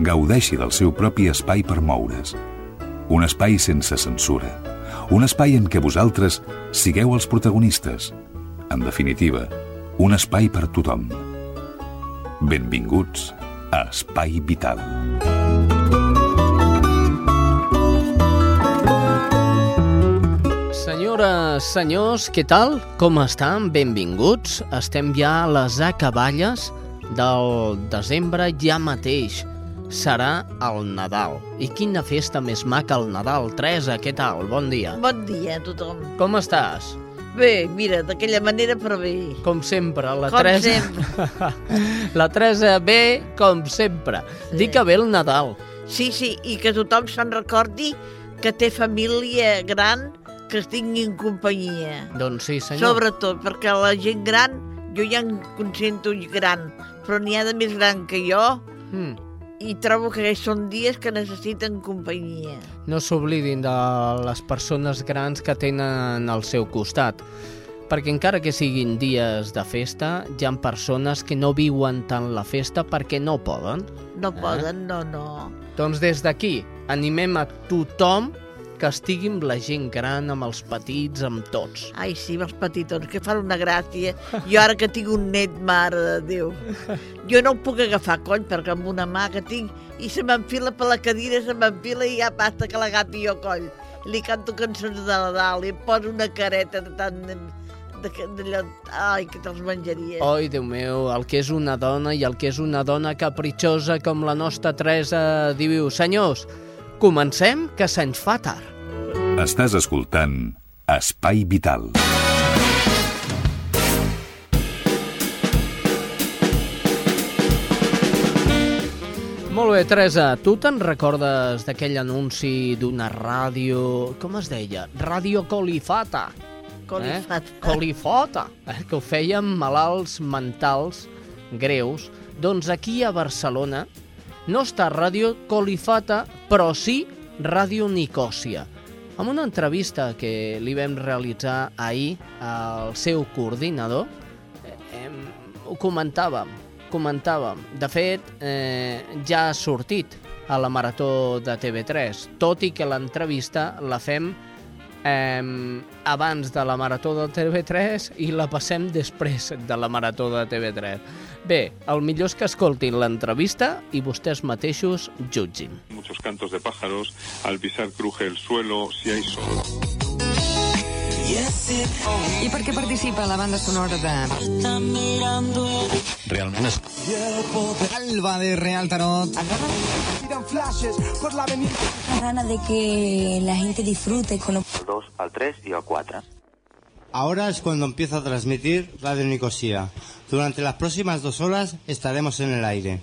gaudeixi del seu propi espai per moure's. Un espai sense censura. Un espai en què vosaltres sigueu els protagonistes. En definitiva, un espai per tothom. Benvinguts a Espai Vital. Senyores, senyors, què tal? Com estan? Benvinguts. Estem ja a les acaballes del desembre ja mateix. Serà el Nadal. I quina festa més maca el Nadal. Teresa, què tal? Bon dia. Bon dia a tothom. Com estàs? Bé, mira, d'aquella manera, però bé. Com sempre, la Com Teresa... sempre. la Teresa bé, com sempre. Sí. Dic que ve el Nadal. Sí, sí, i que tothom se'n recordi que té família gran que es tingui en companyia. Doncs sí, senyor. Sobretot, perquè la gent gran, jo ja em consento gran, però n'hi ha de més gran que jo Mm. I trobo que són dies que necessiten companyia. No s'oblidin de les persones grans que tenen al seu costat, perquè encara que siguin dies de festa, hi ha persones que no viuen tant la festa perquè no poden. No Eh? poden, no, no. Doncs des d'aquí animem a tothom que estigui amb la gent gran, amb els petits, amb tots. Ai, sí, amb els petitons, que fan una gràcia. Jo ara que tinc un net, mare de Déu. Jo no ho puc agafar, cony, perquè amb una mà que tinc i se m'enfila per la cadira, se m'enfila i ja basta que l'agafi jo, coll. Li canto cançons de Nadal i em poso una careta de tant... de- d'allò... Ai, que te'ls menjaria. Oi, Déu meu, el que és una dona i el que és una dona capritxosa com la nostra Teresa diu, senyors, comencem, que se'ns fa tard. Estàs escoltant Espai Vital. Molt bé, Teresa, tu te'n recordes d'aquell anunci d'una ràdio... Com es deia? Ràdio Colifata. Colifata. Eh? Colifata, eh? que ho feien malalts mentals greus. Doncs aquí a Barcelona no està Ràdio Colifata, però sí Ràdio Nicòsia. Amb una entrevista que li vam realitzar ahir al seu coordinador, eh, ho comentàvem, comentàvem. De fet, eh, ja ha sortit a la Marató de TV3, tot i que l'entrevista la fem eh, abans de la Marató de TV3 i la passem després de la Marató de TV3. Bé, el millor és que escoltin l'entrevista i vostès mateixos jutgin. muchos cantos de pájaros, al pisar cruje el suelo, si hay sol. I per què participa la banda sonora de... Realment és... Alba de Real Tarot. ganas de que la gente disfrute con los 2, al 3 y al 4. Ahora es cuando empieza a transmitir Radio Nicosía. Durante las próximas dos horas estaremos en el aire.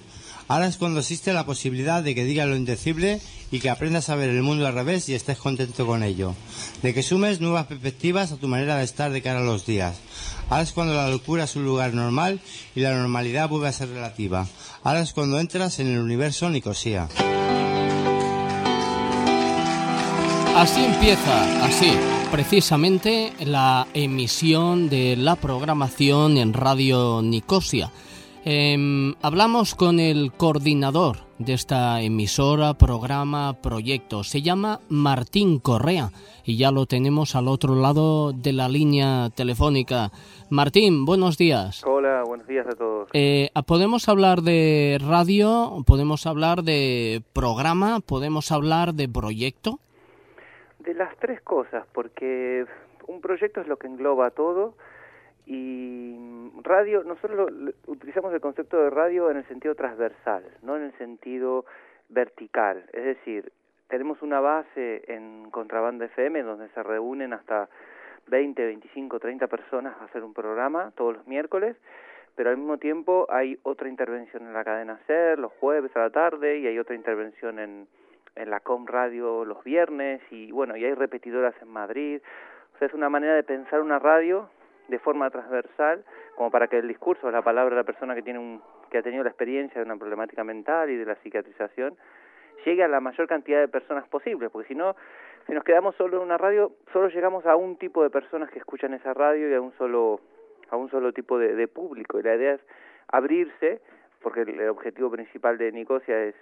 Ahora es cuando existe la posibilidad de que digas lo indecible y que aprendas a ver el mundo al revés y estés contento con ello. De que sumes nuevas perspectivas a tu manera de estar de cara a los días. Ahora es cuando la locura es un lugar normal y la normalidad vuelve a ser relativa. Ahora es cuando entras en el universo Nicosía. Así empieza, así, precisamente la emisión de la programación en Radio Nicosia. Em, hablamos con el coordinador de esta emisora, programa, proyecto. Se llama Martín Correa y ya lo tenemos al otro lado de la línea telefónica. Martín, buenos días. Hola, buenos días a todos. Eh, ¿Podemos hablar de radio? ¿Podemos hablar de programa? ¿Podemos hablar de proyecto? De las tres cosas, porque un proyecto es lo que engloba todo y radio, nosotros lo- utilizamos el concepto de radio en el sentido transversal, no en el sentido vertical. Es decir, tenemos una base en Contrabanda FM donde se reúnen hasta 20, 25, 30 personas a hacer un programa todos los miércoles, pero al mismo tiempo hay otra intervención en la cadena SER los jueves a la tarde y hay otra intervención en, en la Com Radio los viernes y bueno, y hay repetidoras en Madrid. O sea, es una manera de pensar una radio de forma transversal, como para que el discurso, la palabra de la persona que tiene un, que ha tenido la experiencia de una problemática mental y de la psiquiatrización, llegue a la mayor cantidad de personas posible, porque si no, si nos quedamos solo en una radio, solo llegamos a un tipo de personas que escuchan esa radio y a un solo, a un solo tipo de, de público. Y la idea es abrirse, porque el, objetivo principal de Nicosia es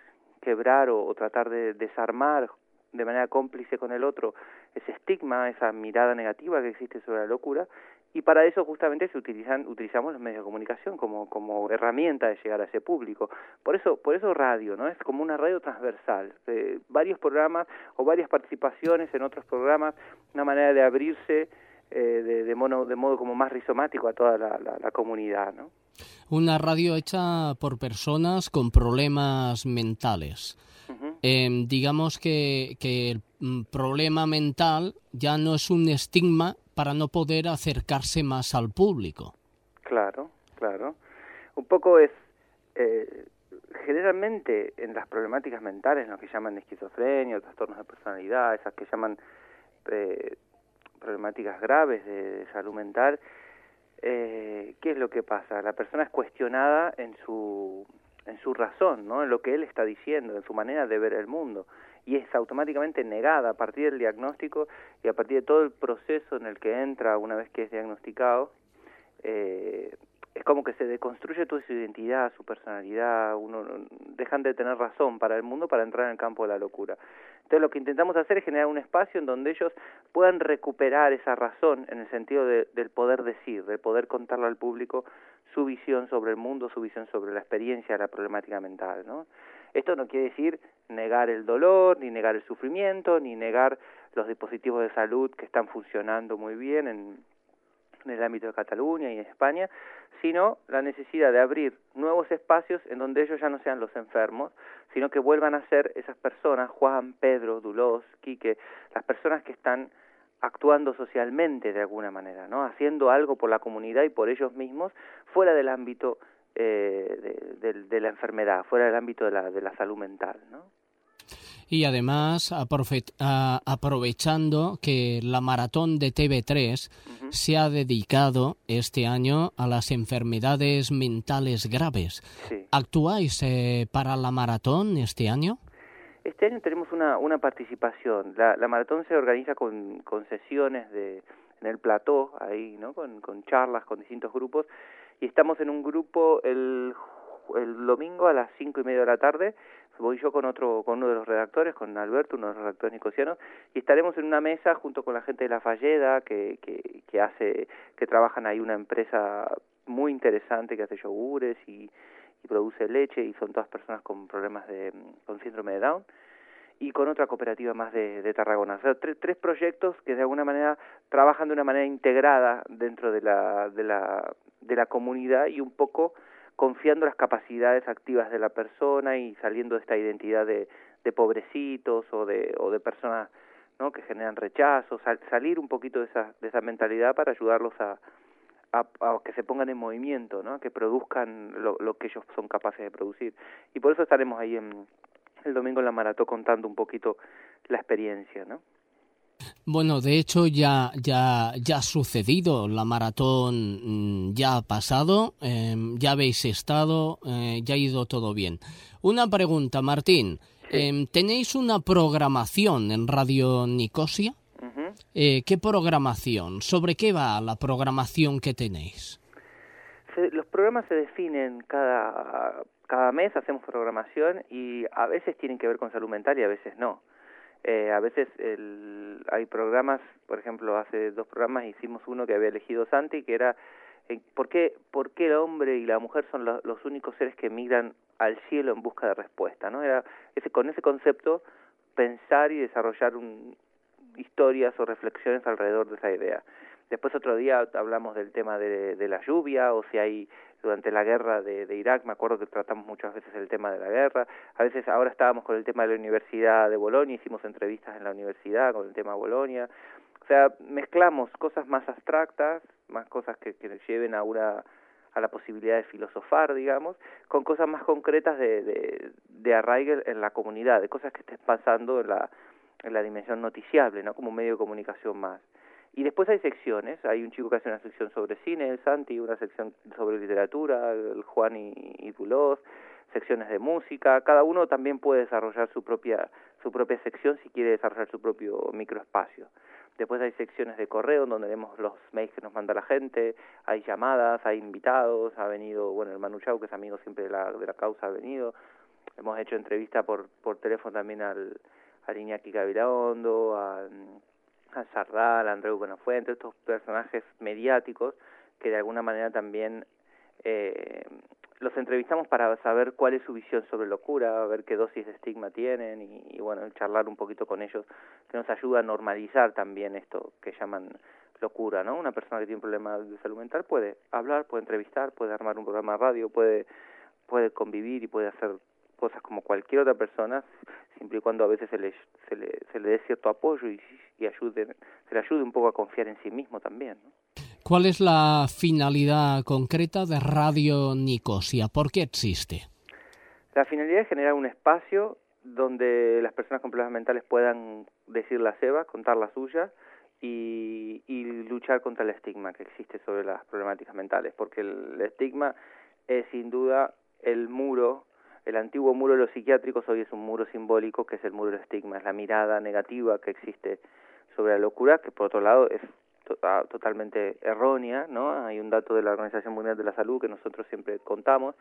quebrar o, tratar de desarmar de manera cómplice con el otro ese estigma, esa mirada negativa que existe sobre la locura y para eso justamente se utilizan utilizamos los medios de comunicación como como herramienta de llegar a ese público. Por eso por eso radio no es como una radio transversal. Eh, varios programas o varias participaciones en otros programas una manera de abrirse eh, de, de, mono, de modo como más rizomático a toda la, la, la comunidad no una radio hecha por personas con problemas mentales uh -huh. eh, digamos que, que el mm, problema mental ya no es un estigma para no poder acercarse más al público. Claro, claro. Un poco es, eh, generalmente en las problemáticas mentales, lo que llaman esquizofrenia, o trastornos de personalidad, esas que llaman eh, problemáticas graves de, salud mental, eh, ¿qué es lo que pasa? La persona es cuestionada en su en su razón, ¿no? En lo que él está diciendo, en su manera de ver el mundo y es automáticamente negada a partir del diagnóstico y a partir de todo el proceso en el que entra una vez que es diagnosticado, eh, es como que se deconstruye toda su identidad, su personalidad, uno dejan de tener razón para el mundo para entrar en el campo de la locura. Entonces lo que intentamos hacer es generar un espacio en donde ellos puedan recuperar esa razón en el sentido de, del poder decir, de poder contarle al público su visión sobre el mundo, su visión sobre la experiencia la problemática mental, ¿no? Esto no quiere decir negar el dolor, ni negar el sufrimiento, ni negar los dispositivos de salud que están funcionando muy bien en, en el ámbito de Cataluña y en España, sino la necesidad de abrir nuevos espacios en donde ellos ya no sean los enfermos, sino que vuelvan a ser esas personas, Juan, Pedro, Dulós, Quique, las personas que están actuando socialmente de alguna manera, ¿no? Haciendo algo por la comunidad y por ellos mismos fuera del ámbito eh, de, de, la enfermedad, fuera del ámbito de la, de la salud mental, ¿no? Y además, aprovechando que la maratón de TV3 uh -huh. se ha dedicado este año a las enfermedades mentales graves. Sí. ¿Actuáis eh, para la maratón este año? Este año tenemos una, una participación. La, la maratón se organiza con, con sesiones de, en el plató, ahí, ¿no? Con, con charlas con distintos grupos. Y estamos en un grupo el, el domingo a las cinco y media de la tarde voy yo con otro con uno de los redactores, con Alberto, uno de los redactores nicosianos, y estaremos en una mesa junto con la gente de la Falleda que, que, que hace, que trabajan ahí una empresa muy interesante que hace yogures y, y produce leche y son todas personas con problemas de con síndrome de Down y con otra cooperativa más de, de Tarragona. O sea, tres, tres proyectos que de alguna manera trabajan de una manera integrada dentro de la, de la, de la comunidad y un poco confiando las capacidades activas de la persona y saliendo de esta identidad de, pobrecitos o de, o de personas ¿no? que generan rechazo, sal, salir un poquito de esa, de esa mentalidad para ayudarlos a, que se pongan en movimiento, ¿no? que produzcan lo, lo que ellos son capaces de producir. Y por eso estaremos ahí en, el domingo en la maratón contando un poquito la experiencia, ¿no? Bueno, de hecho ya, ya, ya ha sucedido, la maratón mm, ya ha pasado, eh, ya habéis estado, eh, ya ha ido todo bien. Una pregunta, Martín, sí. eh, ¿tenéis una programación en Radio Nicosia? Uh -huh. ¿Qué programación? ¿Sobre qué va la programación que tenéis? Se, los programas se definen cada, cada mes, hacemos programación y a veces tienen que ver con salud mental y a veces no. Eh, a veces el, hay programas, por ejemplo, hace dos programas hicimos uno que había elegido Santi, que era eh, ¿por, qué, ¿por qué el hombre y la mujer son lo, los únicos seres que migran al cielo en busca de respuesta? ¿no? Era ese, con ese concepto pensar y desarrollar un, historias o reflexiones alrededor de esa idea. Después otro día hablamos del tema de la lluvia o si hay durante la guerra de, de, Irak, me acuerdo que tratamos muchas veces el tema de la guerra, a veces ahora estábamos con el tema de la Universidad de Bolonia, hicimos entrevistas en la universidad con el tema de Bolonia, o sea, mezclamos cosas más abstractas, más cosas que, que lleven a una a la posibilidad de filosofar, digamos, con cosas más concretas de, de, de en la comunidad, de cosas que estén pasando en la, en la dimensión noticiable, ¿no? Como un medio de comunicación más. Y después hay secciones, hay un chico que hace una sección sobre cine, el Santi, una sección sobre literatura, el Juan y, y secciones de música, cada uno también puede desarrollar su propia, su propia sección si quiere desarrollar su propio microespacio. Después hay secciones de correo donde vemos los mails que nos manda la gente, hay llamadas, hay invitados, ha venido, bueno, el Manu Chau, que es amigo siempre de la, de la causa, ha venido. Hemos hecho entrevista por, por teléfono también al, al Iñaki Gavilaondo, a Sardal, Andreu Buenafuente, estos personajes mediáticos que de alguna manera también eh, los entrevistamos para saber cuál es su visión sobre locura, ver qué dosis de estigma tienen y, y, bueno, charlar un poquito con ellos, que nos ayuda a normalizar también esto que llaman locura, ¿no? Una persona que tiene un problema de salud mental puede hablar, puede entrevistar, puede armar un programa de radio, puede, puede convivir y puede hacer cosas como cualquier otra persona, siempre y cuando a veces se le, se le, se le dé cierto apoyo y, y ayude, se le ayude un poco a confiar en sí mismo también, ¿no? ¿Cuál es la finalidad concreta de Radio Nicosia? ¿Por qué existe? La finalidad es generar un espacio donde las personas con problemas mentales puedan decir la ceba, contar la suya y, y luchar contra el estigma que existe sobre las problemáticas mentales, porque el estigma es sin duda el muro, el antiguo muro de los psiquiátricos hoy es un muro simbólico que es el muro del estigma, es la mirada negativa que existe sobre la locura, que por otro lado es totalmente errónea, ¿no? Hay un dato de la Organización Mundial de la Salud que nosotros siempre contamos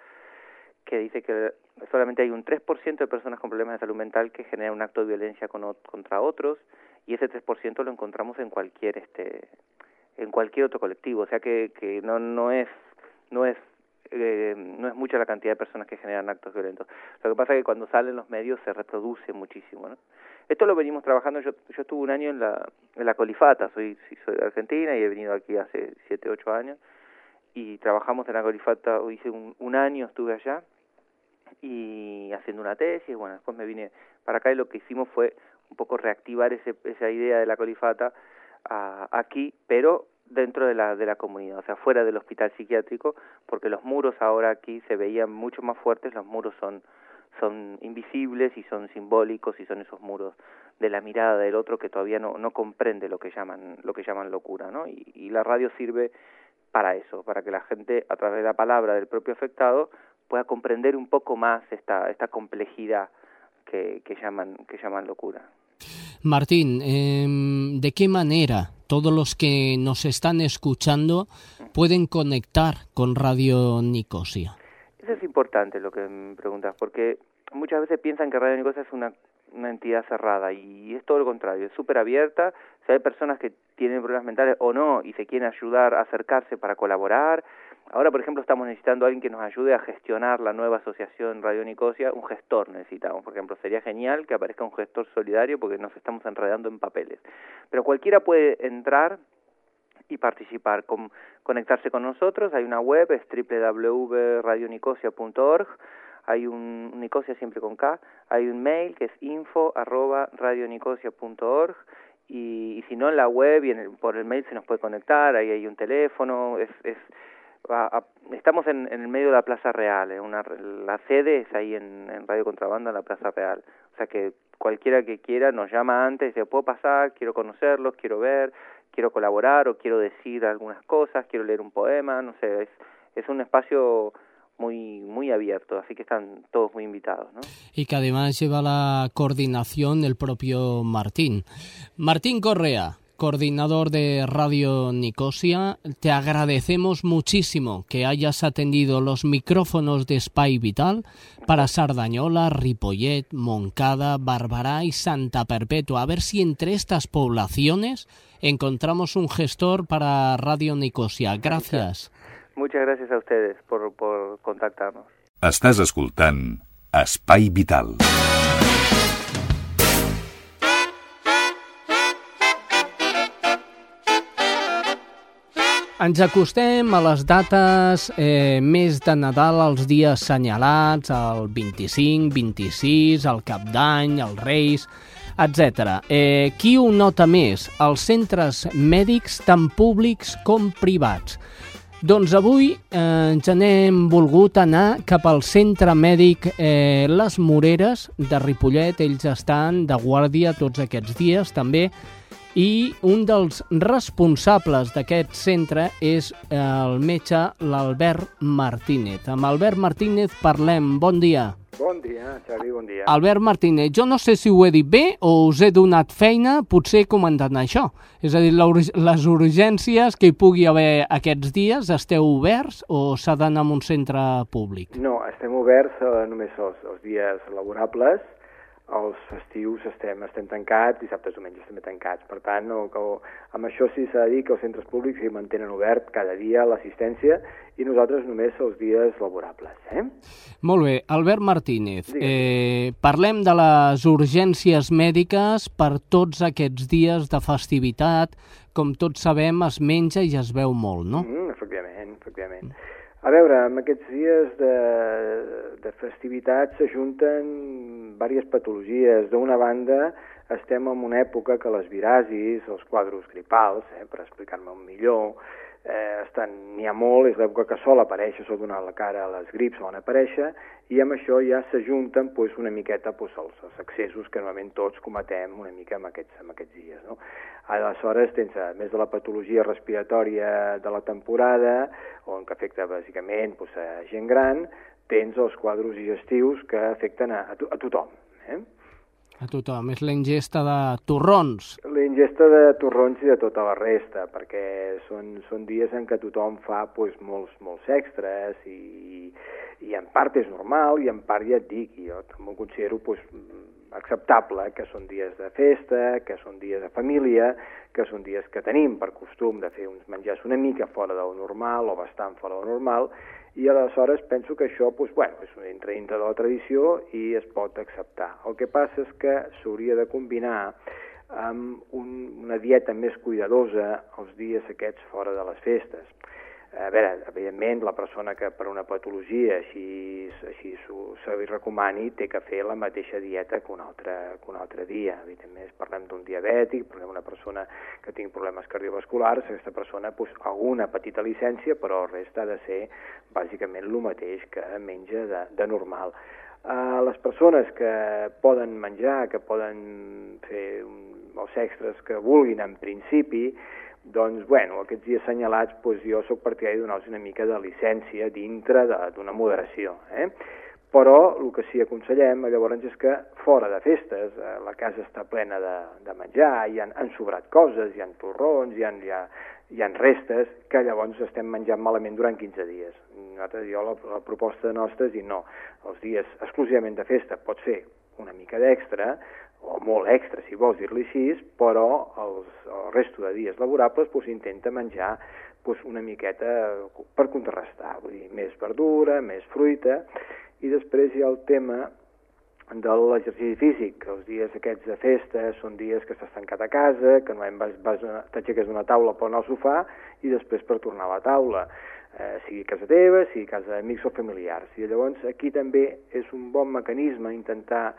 que dice que solamente hay un 3% de personas con problemas de salud mental que generan un acto de violencia con, contra otros y ese 3% lo encontramos en cualquier este en cualquier otro colectivo, o sea que que no no es no es eh, no es mucha la cantidad de personas que generan actos violentos. Lo que pasa es que cuando salen los medios se reproduce muchísimo, ¿no? Esto lo venimos trabajando, yo, yo estuve un año en la, en la Colifata, soy, soy de Argentina y he venido aquí hace 7, 8 años. Y trabajamos en la Colifata, hice un, un año, estuve allá. Y haciendo una tesis, bueno, después me vine para acá. Y lo que hicimos fue un poco reactivar ese, esa idea de la Colifata aquí, pero dentro de la, de la comunidad, o sea, fuera del hospital psiquiátrico, porque los muros ahora aquí se veían mucho más fuertes, los muros son son invisibles y son simbólicos y son esos muros de la mirada del otro que todavía no, no comprende lo que llaman lo que llaman locura no y, la radio sirve para eso para que la gente a través de la palabra del propio afectado pueda comprender un poco más esta esta complejidad que, que llaman que llaman locura Martín, eh, ¿de qué manera todos los que nos están escuchando pueden conectar con Radio Nicosia? Eso es importante lo que me preguntas, porque muchas veces piensan que Radio Nicosia es una, entidad cerrada y es todo lo contrario, es súper abierta. Si hay personas que tienen problemas mentales o no y se quieren ayudar a acercarse para colaborar, ahora por ejemplo estamos necesitando a alguien que nos ayude a gestionar la nueva asociación Radio Nicosia, un gestor necesitamos, por ejemplo, sería genial que aparezca un gestor solidario porque nos estamos enredando en papeles. Pero cualquiera puede entrar y participar, con, conectarse con nosotros. Hay una web, es www.radionicosia.org. Hay un Nicosia siempre con K. Hay un mail que es info arroba. Y, y si no en la web y en el, por el mail se nos puede conectar. Ahí hay un teléfono. Es, es estamos en, en, el medio de la Plaza Real. Eh, una, la sede es ahí en, en Radio Contrabanda, en la Plaza Real. O sea que cualquiera que quiera nos llama antes dice, ¿puedo pasar? Quiero conocerlos, quiero ver quiero colaborar o quiero decir algunas cosas, quiero leer un poema, no sé, es, es un espacio muy muy abierto, así que están todos muy invitados. ¿no? Y que además lleva la coordinación el propio Martín. Martín Correa, coordinador de Radio Nicosia, te agradecemos muchísimo que hayas atendido los micrófonos de Spy Vital para Sardañola, Ripollet, Moncada, Barbará y Santa Perpetua. A ver si entre estas poblaciones encontramos un gestor para Radio Nicosia. Gracias. Muchas gracias a ustedes por, por contactarnos. Estàs escoltant Espai Vital. Ens acostem a les dates eh, més de Nadal, els dies assenyalats, el 25, 26, el Cap d'Any, els Reis, etc. Eh, qui ho nota més? Els centres mèdics, tant públics com privats. Doncs avui eh, ens n'hem volgut anar cap al centre mèdic eh, Les Moreres de Ripollet. Ells estan de guàrdia tots aquests dies també i un dels responsables d'aquest centre és el metge l'Albert Martínez. Amb Albert Martínez parlem. Bon dia. Bon dia, Xavi, bon dia. Albert Martínez, jo no sé si ho he dit bé o us he donat feina, potser comentant això. És a dir, les urgències que hi pugui haver aquests dies, esteu oberts o s'ha d'anar a un centre públic? No, estem oberts eh, només els, els dies laborables, els festius estem, estem tancats, dissabtes, diumenges també tancats. Per tant, no, que, amb això sí s'ha de dir que els centres públics s'hi mantenen obert cada dia l'assistència i nosaltres només els dies laborables. Eh? Molt bé. Albert Martínez, eh, parlem de les urgències mèdiques per tots aquests dies de festivitat. Com tots sabem, es menja i es veu molt, no? Mm, efectivament, efectivament. A veure, en aquests dies de, de festivitat s'ajunten diverses patologies. D'una banda, estem en una època que les virasis, els quadros gripals, eh, per explicar-me millor, eh, estan, n'hi ha molt, és l'època que sol aparèixer, sol donar la cara a les grips, solen aparèixer, i amb això ja s'ajunten pues, una miqueta pues, els, els accessos que normalment tots cometem una mica en aquests, en aquests dies. No? Aleshores, tens, a més de la patologia respiratòria de la temporada, on que afecta bàsicament pues, a gent gran, tens els quadros digestius que afecten a, a, to a tothom. Eh? A tothom. És la ingesta de torrons. La ingesta de torrons i de tota la resta, perquè són, són dies en què tothom fa pues, molts, molts extras i, i en part és normal i en part ja et dic, jo també ho considero pues, acceptable, que són dies de festa, que són dies de família, que són dies que tenim per costum de fer uns menjars una mica fora del normal o bastant fora del normal i aleshores penso que això doncs, bueno, és entra dintre de la tradició i es pot acceptar. El que passa és que s'hauria de combinar amb un, una dieta més cuidadosa els dies aquests fora de les festes a veure, evidentment, la persona que per una patologia així, així se li recomani té que fer la mateixa dieta que un altre, que un altre dia. Evidentment, parlem d'un diabètic, parlem d'una persona que tingui problemes cardiovasculars, aquesta persona, doncs, alguna petita llicència, però el rest ha de ser bàsicament el mateix que menja de, de normal. Uh, les persones que poden menjar, que poden fer un, els extras que vulguin en principi, doncs, bueno, aquests dies assenyalats, doncs jo sóc partidari de donar-los una mica de llicència dintre d'una moderació. Eh? Però el que sí aconsellem llavors és que fora de festes eh, la casa està plena de, de menjar, hi han, han sobrat coses, hi han torrons, hi han, hi, ha, hi han restes, que llavors estem menjant malament durant 15 dies. Nosaltres, jo, la, la proposta nostra és dir no, els dies exclusivament de festa pots fer una mica d'extra, o molt extra, si vols dir-li així, però els, el resto de dies laborables doncs, intenta menjar doncs, una miqueta per contrarrestar, vull dir, més verdura, més fruita, i després hi ha el tema de l'exercici físic, els dies aquests de festa són dies que estàs tancat a casa, que no vas, vas t'aixeques d'una taula per anar al sofà i després per tornar a la taula, eh, sigui a casa teva, sigui a casa d'amics o familiars. I llavors aquí també és un bon mecanisme intentar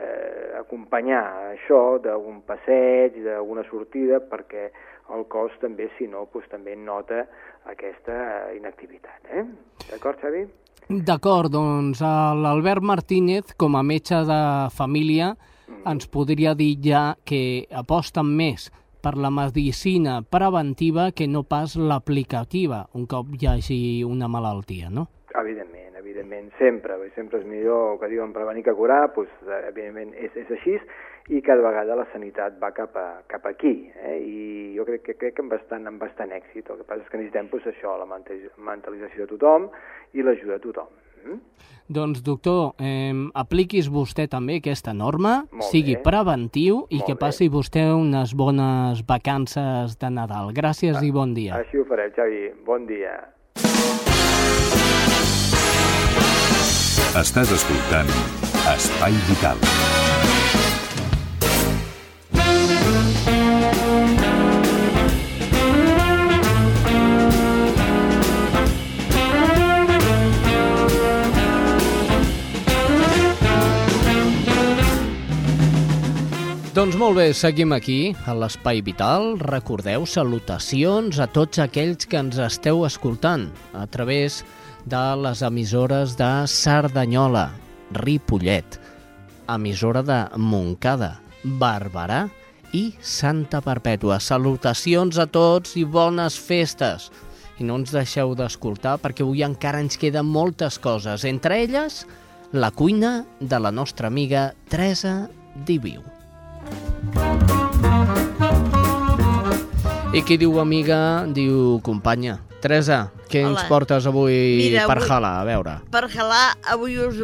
eh, acompanyar això d'un passeig, d'una sortida, perquè el cos també, si no, doncs, també nota aquesta inactivitat. Eh? D'acord, Xavi? D'acord, doncs l'Albert Martínez, com a metge de família, mm. ens podria dir ja que aposten més per la medicina preventiva que no pas l'aplicativa, un cop hi hagi una malaltia, no? Evidentment evidentment, sempre, sempre és millor que diuen prevenir que curar, doncs, evidentment és, és així, i cada vegada la sanitat va cap, a, cap aquí, eh? i jo crec que, crec que amb bastant, amb bastant èxit. El que passa és que necessitem doncs, això, la mentalització de tothom i l'ajuda de tothom. Mm? Doncs, doctor, eh, apliquis vostè també aquesta norma, sigui preventiu i que passi bé. vostè unes bones vacances de Nadal. Gràcies ah, i bon dia. Així ho farem, Xavi. Bon dia. Estàs escoltant Espai Vital. Doncs molt bé, seguim aquí, a l'Espai Vital. Recordeu, salutacions a tots aquells que ens esteu escoltant a través de les emissores de Cerdanyola, Ripollet, emissora de Montcada, Barberà i Santa Perpètua. Salutacions a tots i bones festes. I no ens deixeu d'escoltar perquè avui encara ens queden moltes coses, entre elles la cuina de la nostra amiga Teresa Diviu. I qui diu amiga, diu companya. Teresa, què Hola. ens portes avui Mira, per avui- jalar? A veure. Per jalar, avui us,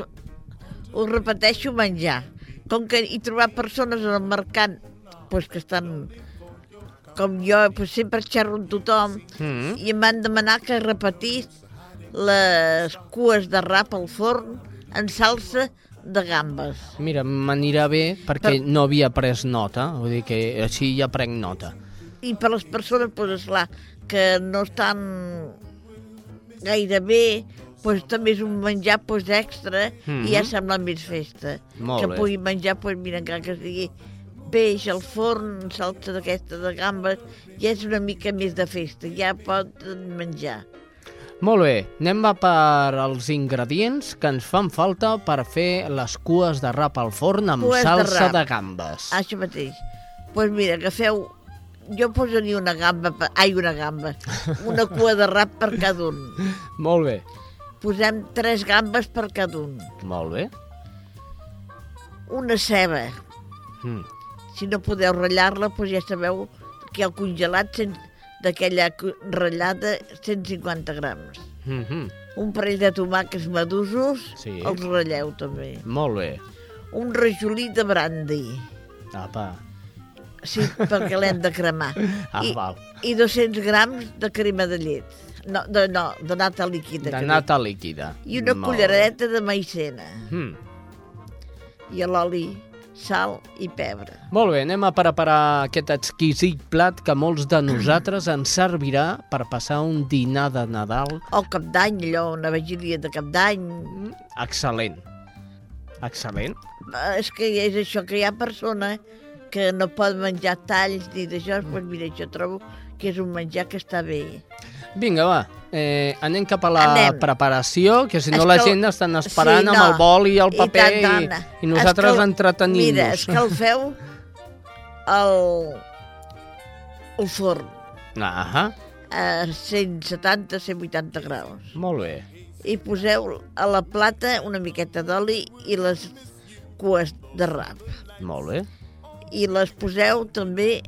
us repeteixo menjar. Com que he trobat persones al mercat pues, que estan com jo, pues, sempre xerro amb tothom, Mm. i em van demanar que repetís les cues de rap al forn en salsa de gambes. Mira, m'anirà bé perquè Per- no havia pres nota, vull dir que així ja prenc nota. I per les persones, pues, esclar, que no estan gaire bé, pues, també és un menjar pues, extra Mhm. i ja sembla més festa. Molt que bé. pugui menjar, pues, mira, encara que sigui peix al forn, salsa d'aquesta de gambes, ja és una mica més de festa, ja pot menjar. Molt bé, anem a per als ingredients que ens fan falta per fer les cues de rap al forn amb Cues de salsa rap. de gambes. Això mateix. Doncs pues mira, agafeu... Jo posaria una gamba, per... ai, una gamba, una cua de rap per cada un. Molt bé, Posem tres gambes per cada un. molt bé. Una ceba. Mm. Si no podeu ratllar-la, doncs ja sabeu que el congelat sen- d'aquella ratllada 150 grams. Mm -hmm. Un parell de tomàquets madusos, Sí. els ratlleu també. Molt bé. Un rajolí de brandy, Apa. Sí, perquè l'hem de cremar. Ah, I, val. I 200 grams de crema de llet. No, de, no, de nata líquida. De nata líquida. I una Molt culleradeta de maicena. Mm. I l'oli, sal i pebre. Molt bé, anem a preparar aquest exquisit plat que molts de nosaltres ens servirà per passar un dinar de Nadal O cap d'any, allò, una vigília de cap d'any. excel·lent. Excel·lent. Eh, És que és això, que hi ha persona que no pot menjar talls ni d'això, doncs mira, jo trobo que és un menjar que està bé. Vinga, va, eh, anem cap a la Anem. preparació, que si no És la gent estan esperant Sí, amb no. el bol i el I paper i, tant, tant. i, nosaltres Escal- entretenim-nos. Mira, escalfeu el, el forn Ah, a 170-180 graus molt bé. i poseu a la plata una miqueta d'oli i les cues de rap. Molt bé. I les poseu també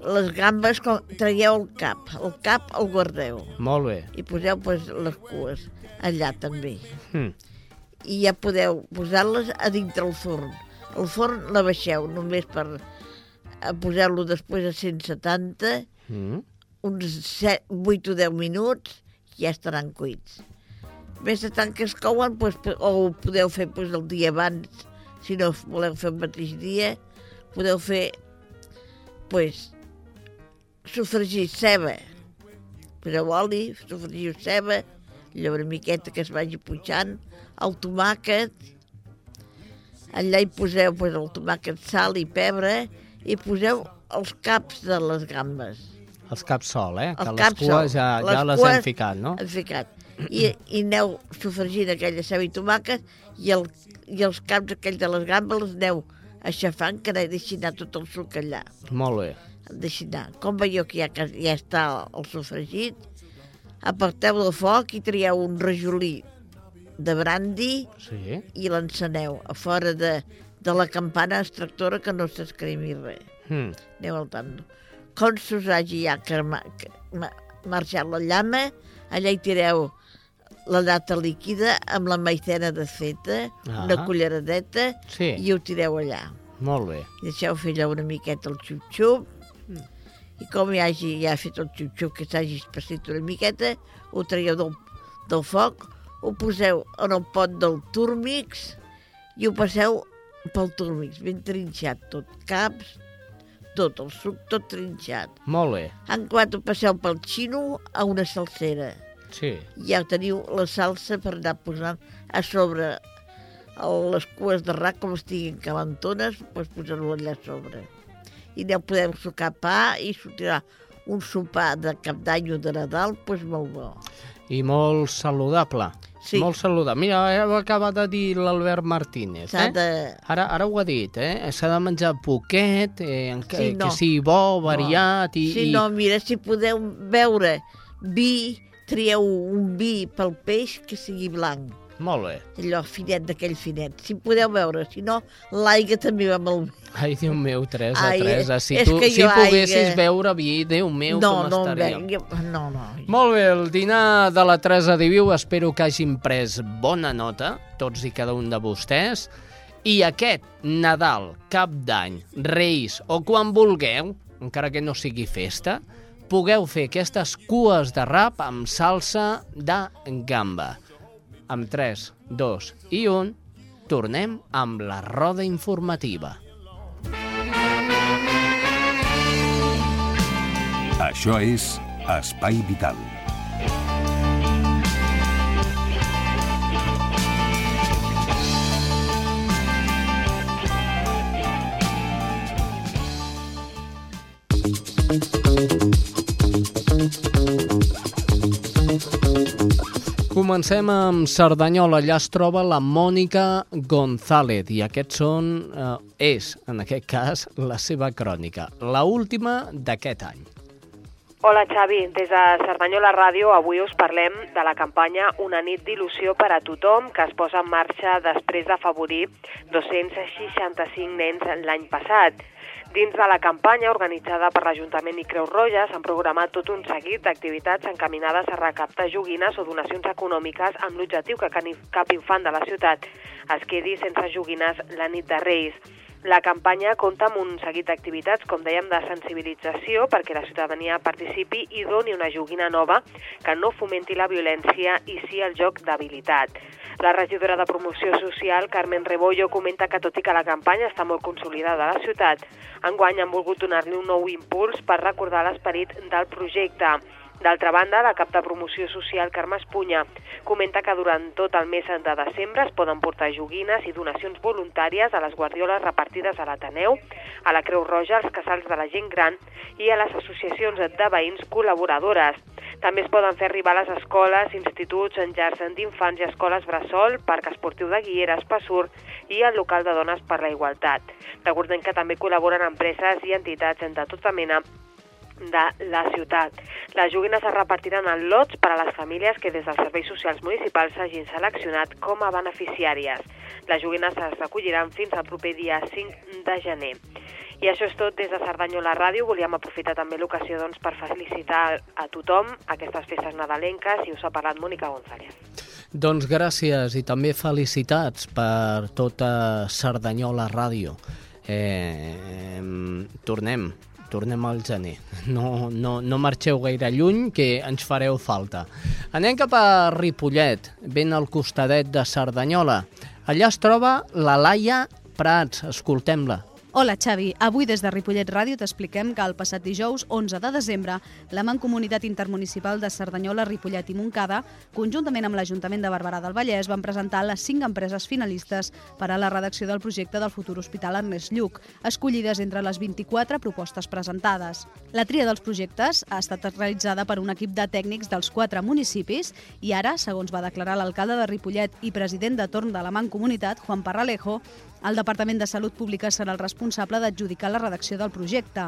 les gambes, com, traieu el cap. El cap el guardeu. Molt bé. I poseu pues, les cues allà també. Hm. I ja podeu posar-les a dintre el forn. El forn la baixeu només per eh, posar-lo després a 170, Mm. uns 7, 8 o 10 minuts, ja estaran cuits. Més de tant que es couen, pues, o ho podeu fer pues, el dia abans, si no voleu fer el mateix dia, podeu fer pues, sofregir ceba, poseu oli, sofregiu ceba, una miqueta que es vagi pujant, el tomàquet, allà hi poseu pues, el tomàquet, sal i pebre, i poseu els caps de les gambes. Els caps sol, eh? Que Els les caps cues sol. ja, Les ja les cues hem ficat, no? Hem ficat. I, i aneu sofregint aquella ceba i tomàquet i, el, i els caps aquells de les gambes els aneu aixafant que deixi anar tot el suc allà. Molt bé. Deixi anar. Com veieu que ja, que ja està el sofregit, aparteu del foc i trieu un rajolí de brandy Sí. i l'enceneu a fora de, de la campana extractora que no s'escremi res. Hm. Aneu al tanto. Com s'us hagi ja crema, marxat la llama, allà hi tireu la data líquida amb la maicena desfeta, Ah. una culleradeta, Sí. i ho tireu allà. Molt bé. Deixeu fer allò una miqueta el xup-xup, i com hi hagi ja fet el xup-xup que s'hagi espessit una miqueta, ho traieu del, del foc, ho poseu en el pot del túrmix i ho passeu pel túrmix, ben trinxat tot, caps, tot, el suc tot trinxat. Molt bé. En quant ho passeu pel xino a una salsera. Sí. Ja teniu la salsa per anar posant a sobre les cues de rac, com estiguin calentones, doncs posar-ho allà a sobre. I allà podem sucar pa i sortirà un sopar de cap d'any o de Nadal, doncs molt bo. I molt saludable. Sí. Molt saludable. Mira, ho acaba de dir l'Albert Martínez. Eh? de... Ara, ara ho ha dit, eh? S'ha de menjar poquet, eh, en, Sí, no. que sigui bo, variat i... Sí, i... no, mira, si podeu beure vi, trieu un vi pel peix que sigui blanc. Molt bé. Allò finet d'aquell finet. Si podeu veure, si no, l'aigua també va molt bé. Ai, Déu meu, Teresa, Ai, Teresa, si tu si poguessis aigua- beure vi, Déu meu, no, com no, estaria. jo, no, no. Molt bé, el dinar de la Teresa Diviu espero que hagin pres bona nota, tots i cada un de vostès, i aquest Nadal, Cap d'Any, Reis o quan vulgueu, encara que no sigui festa, pugueu fer aquestes cues de rap amb salsa de gamba. Amb 3, 2 i 1, tornem amb la roda informativa. Això és Espai Vital. Comencem amb Cerdanyola. Allà es troba la Mònica González i aquests són, eh, és, en aquest cas, la seva crònica, la última d'aquest any. Hola Xavi, des de Cerdanyola Ràdio avui us parlem de la campanya Una nit d'il·lusió per a tothom que es posa en marxa després d'afavorir 265 nens l'any passat. Dins de la campanya organitzada per l'Ajuntament i Creu Roja s'han programat tot un seguit d'activitats encaminades a recaptar joguines o donacions econòmiques amb l'objectiu que cap infant de la ciutat es quedi sense joguines la nit de Reis. La campanya compta amb un seguit d'activitats, com dèiem, de sensibilització perquè la ciutadania participi i doni una joguina nova que no fomenti la violència i sí el joc d'habilitat. La regidora de Promoció Social, Carmen Rebollo, comenta que tot i que la campanya està molt consolidada a la ciutat, enguany han volgut donar-li un nou impuls per recordar l'esperit del projecte. D'altra banda, la cap de promoció social Carme Espunya comenta que durant tot el mes de desembre es poden portar joguines i donacions voluntàries a les guardioles repartides a l'Ateneu, a la Creu Roja, als casals de la gent gran i a les associacions de veïns col·laboradores. També es poden fer arribar a les escoles, instituts, en llars d'infants i escoles bressol, parc esportiu de Guilleres, Passur i el local de dones per la igualtat. Recordem que també col·laboren empreses i entitats de tota mena de la ciutat. Les joguines es repartiran en lots per a les famílies que des dels serveis socials municipals s'hagin seleccionat com a beneficiàries. Les joguines es recolliran fins al proper dia 5 de gener. I això és tot des de Cerdanyola Ràdio. Volíem aprofitar també l'ocasió doncs, per felicitar a tothom aquestes festes nadalenques i us ha parlat Mònica González. Doncs gràcies i també felicitats per tota Cerdanyola Ràdio. Eh, em, tornem, tornem al gener. No, no, no marxeu gaire lluny, que ens fareu falta. Anem cap a Ripollet, ben al costadet de Cerdanyola. Allà es troba la Laia Prats. Escoltem-la. Hola, Xavi. Avui des de Ripollet Ràdio t'expliquem que el passat dijous, 11 de desembre, la Mancomunitat Intermunicipal de Cerdanyola, Ripollet i Montcada, conjuntament amb l'Ajuntament de Barberà del Vallès, van presentar les cinc empreses finalistes per a la redacció del projecte del futur hospital Ernest Lluc, escollides entre les 24 propostes presentades. La tria dels projectes ha estat realitzada per un equip de tècnics dels quatre municipis i ara, segons va declarar l'alcalde de Ripollet i president de torn de la Mancomunitat, Juan Parralejo, el Departament de Salut Pública serà el responsable d'adjudicar la redacció del projecte.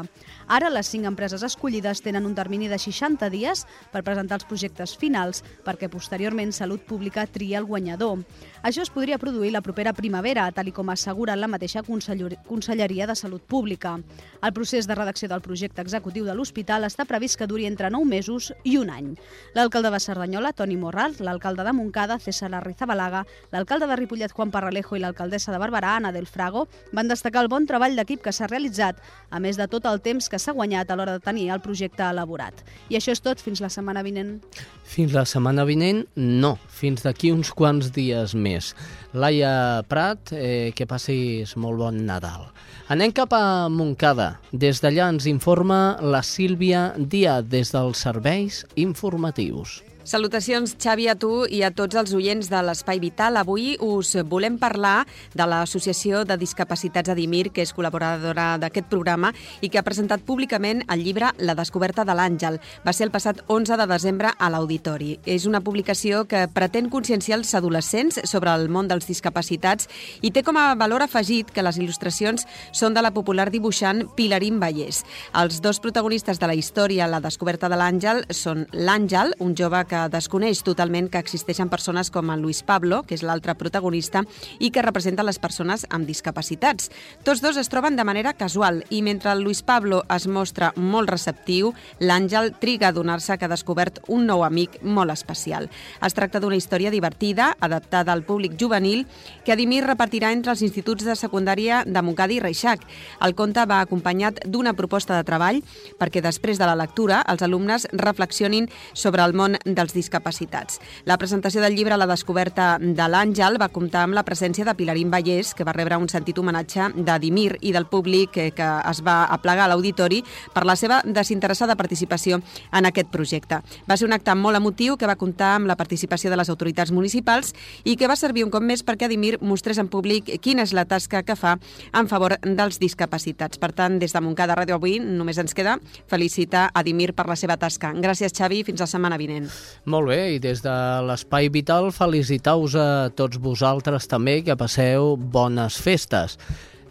Ara, les cinc empreses escollides tenen un termini de 60 dies per presentar els projectes finals perquè posteriorment Salut Pública tria el guanyador. Això es podria produir la propera primavera, tal i com assegura la mateixa Conselleria de Salut Pública. El procés de redacció del projecte executiu de l'hospital està previst que duri entre 9 mesos i un any. L'alcalde de Cerdanyola, Toni Morral, l'alcalde de Montcada, César Arrizabalaga, l'alcalde de Ripollet, Juan Parralejo i l'alcaldessa de Barberà, Anna del Frago, van destacar el bon treball d'equip que s'ha realitzat, a més de tot el temps que s'ha guanyat a l'hora de tenir el projecte elaborat. I això és tot, fins la setmana vinent. Fins la setmana vinent, no. Fins d'aquí uns quants dies més. Laia Prat, eh, que passis molt bon Nadal. Anem cap a Montcada. Des d'allà ens informa la Sílvia Díaz des dels serveis informatius. Salutacions, Xavi, a tu i a tots els oients de l'Espai Vital. Avui us volem parlar de l'Associació de Discapacitats Adimir, que és col·laboradora d'aquest programa i que ha presentat públicament el llibre La descoberta de l'Àngel. Va ser el passat 11 de desembre a l'Auditori. És una publicació que pretén conscienciar els adolescents sobre el món dels discapacitats i té com a valor afegit que les il·lustracions són de la popular dibuixant Pilarín Vallès. Els dos protagonistes de la història La descoberta de l'Àngel són l'Àngel, un jove que que desconeix totalment que existeixen persones com el Luis Pablo, que és l'altre protagonista, i que representa les persones amb discapacitats. Tots dos es troben de manera casual i mentre el Luis Pablo es mostra molt receptiu, l'Àngel triga a donar-se que ha descobert un nou amic molt especial. Es tracta d'una història divertida, adaptada al públic juvenil, que Adimir repartirà entre els instituts de secundària de Montcada i Reixac. El conte va acompanyat d'una proposta de treball perquè després de la lectura els alumnes reflexionin sobre el món de dels discapacitats. La presentació del llibre La descoberta de l'Àngel va comptar amb la presència de Pilarín Vallès, que va rebre un sentit homenatge d'Adimir i del públic que, que es va aplegar a l'auditori per la seva desinteressada participació en aquest projecte. Va ser un acte molt emotiu que va comptar amb la participació de les autoritats municipals i que va servir un cop més perquè Adimir mostrés en públic quina és la tasca que fa en favor dels discapacitats. Per tant, des de Montcada Ràdio avui només ens queda felicitar Adimir per la seva tasca. Gràcies, Xavi, fins la setmana vinent. Molt bé, i des de l'Espai Vital felicitar-vos a tots vosaltres també, que passeu bones festes.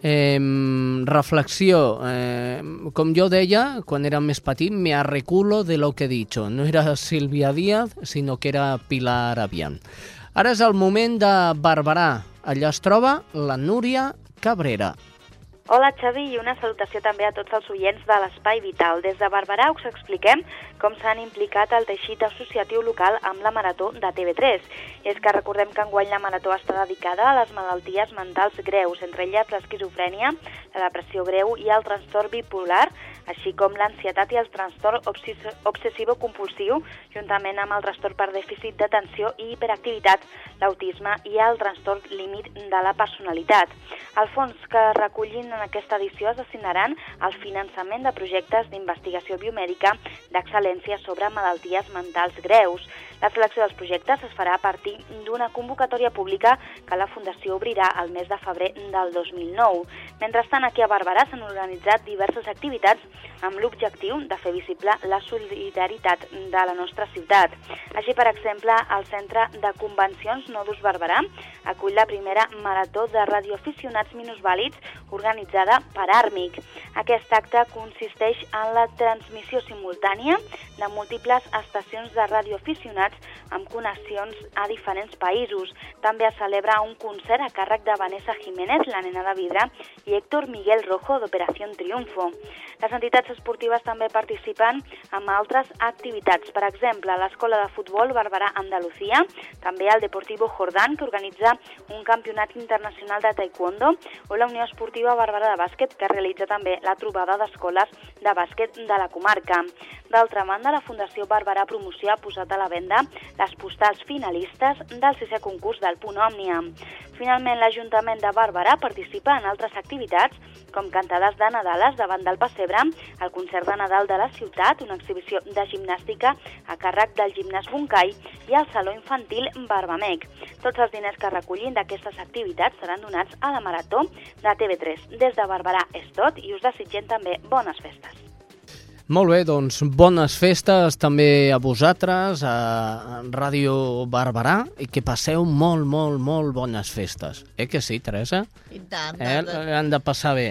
Eh, reflexió. Eh, com jo deia, quan era més petit, me arreculo de lo que he dicho. No era Silvia Díaz, sinó que era Pilar Avian. Ara és el moment de Barberà. Allà es troba la Núria Cabrera. Hola Xavi i una salutació també a tots els oients de l'Espai Vital. Des de Barberà us expliquem com s'han implicat el teixit associatiu local amb la Marató de TV3. I és que recordem que enguany la Marató està dedicada a les malalties mentals greus, entre elles l'esquizofrènia, la depressió greu i el trastorn bipolar, així com l'ansietat i el trastorn obsessivo-compulsiu, juntament amb el trastorn per dèficit d'atenció i hiperactivitat, l'autisme i el trastorn límit de la personalitat. El fons que recollin en aquesta edició es destinaran al finançament de projectes d'investigació biomèdica d'excel·lència sobre malalties mentals greus. La selecció dels projectes es farà a partir d'una convocatòria pública que la Fundació obrirà el mes de febrer del 2009. Mentrestant, aquí a Barberà s'han organitzat diverses activitats amb l'objectiu de fer visible la solidaritat de la nostra ciutat. Així, per exemple, el Centre de Convencions Nodus Barberà acull la primera marató de radioaficionats minusvàlids organitzada per Àrmic. Aquest acte consisteix en la transmissió simultània de múltiples estacions de radioaficionats amb connexions a diferents països. També es celebra un concert a càrrec de Vanessa Jiménez, la nena de vidre, i Héctor Miguel Rojo d'Operació Triunfo. Les entitats esportives també participen amb altres activitats. Per exemple, l'Escola de Futbol Barberà Andalucía, també el Deportivo Jordán, que organitza un campionat internacional de taekwondo, o la Unió Esportiva Barberà de Bàsquet, que realitza també la trobada d'escoles de bàsquet de la comarca. D'altra banda, la Fundació Barberà Promoció ha posat a la venda les postals finalistes del sisè concurs del Punt Òmnia. Finalment, l'Ajuntament de Barberà participa en altres activitats, com cantades de Nadales davant del Passebre, el concert de Nadal de la ciutat, una exhibició de gimnàstica a càrrec del gimnàs Buncai i el Saló Infantil Barbamec. Tots els diners que recullin d'aquestes activitats seran donats a la Marató de TV3. Des de Barberà és tot i us desitgem també bones festes. Molt bé, doncs bones festes també a vosaltres, a Ràdio Barberà, i que passeu molt, molt, molt bones festes. Eh que sí, Teresa? I tant. Eh? Han de passar bé.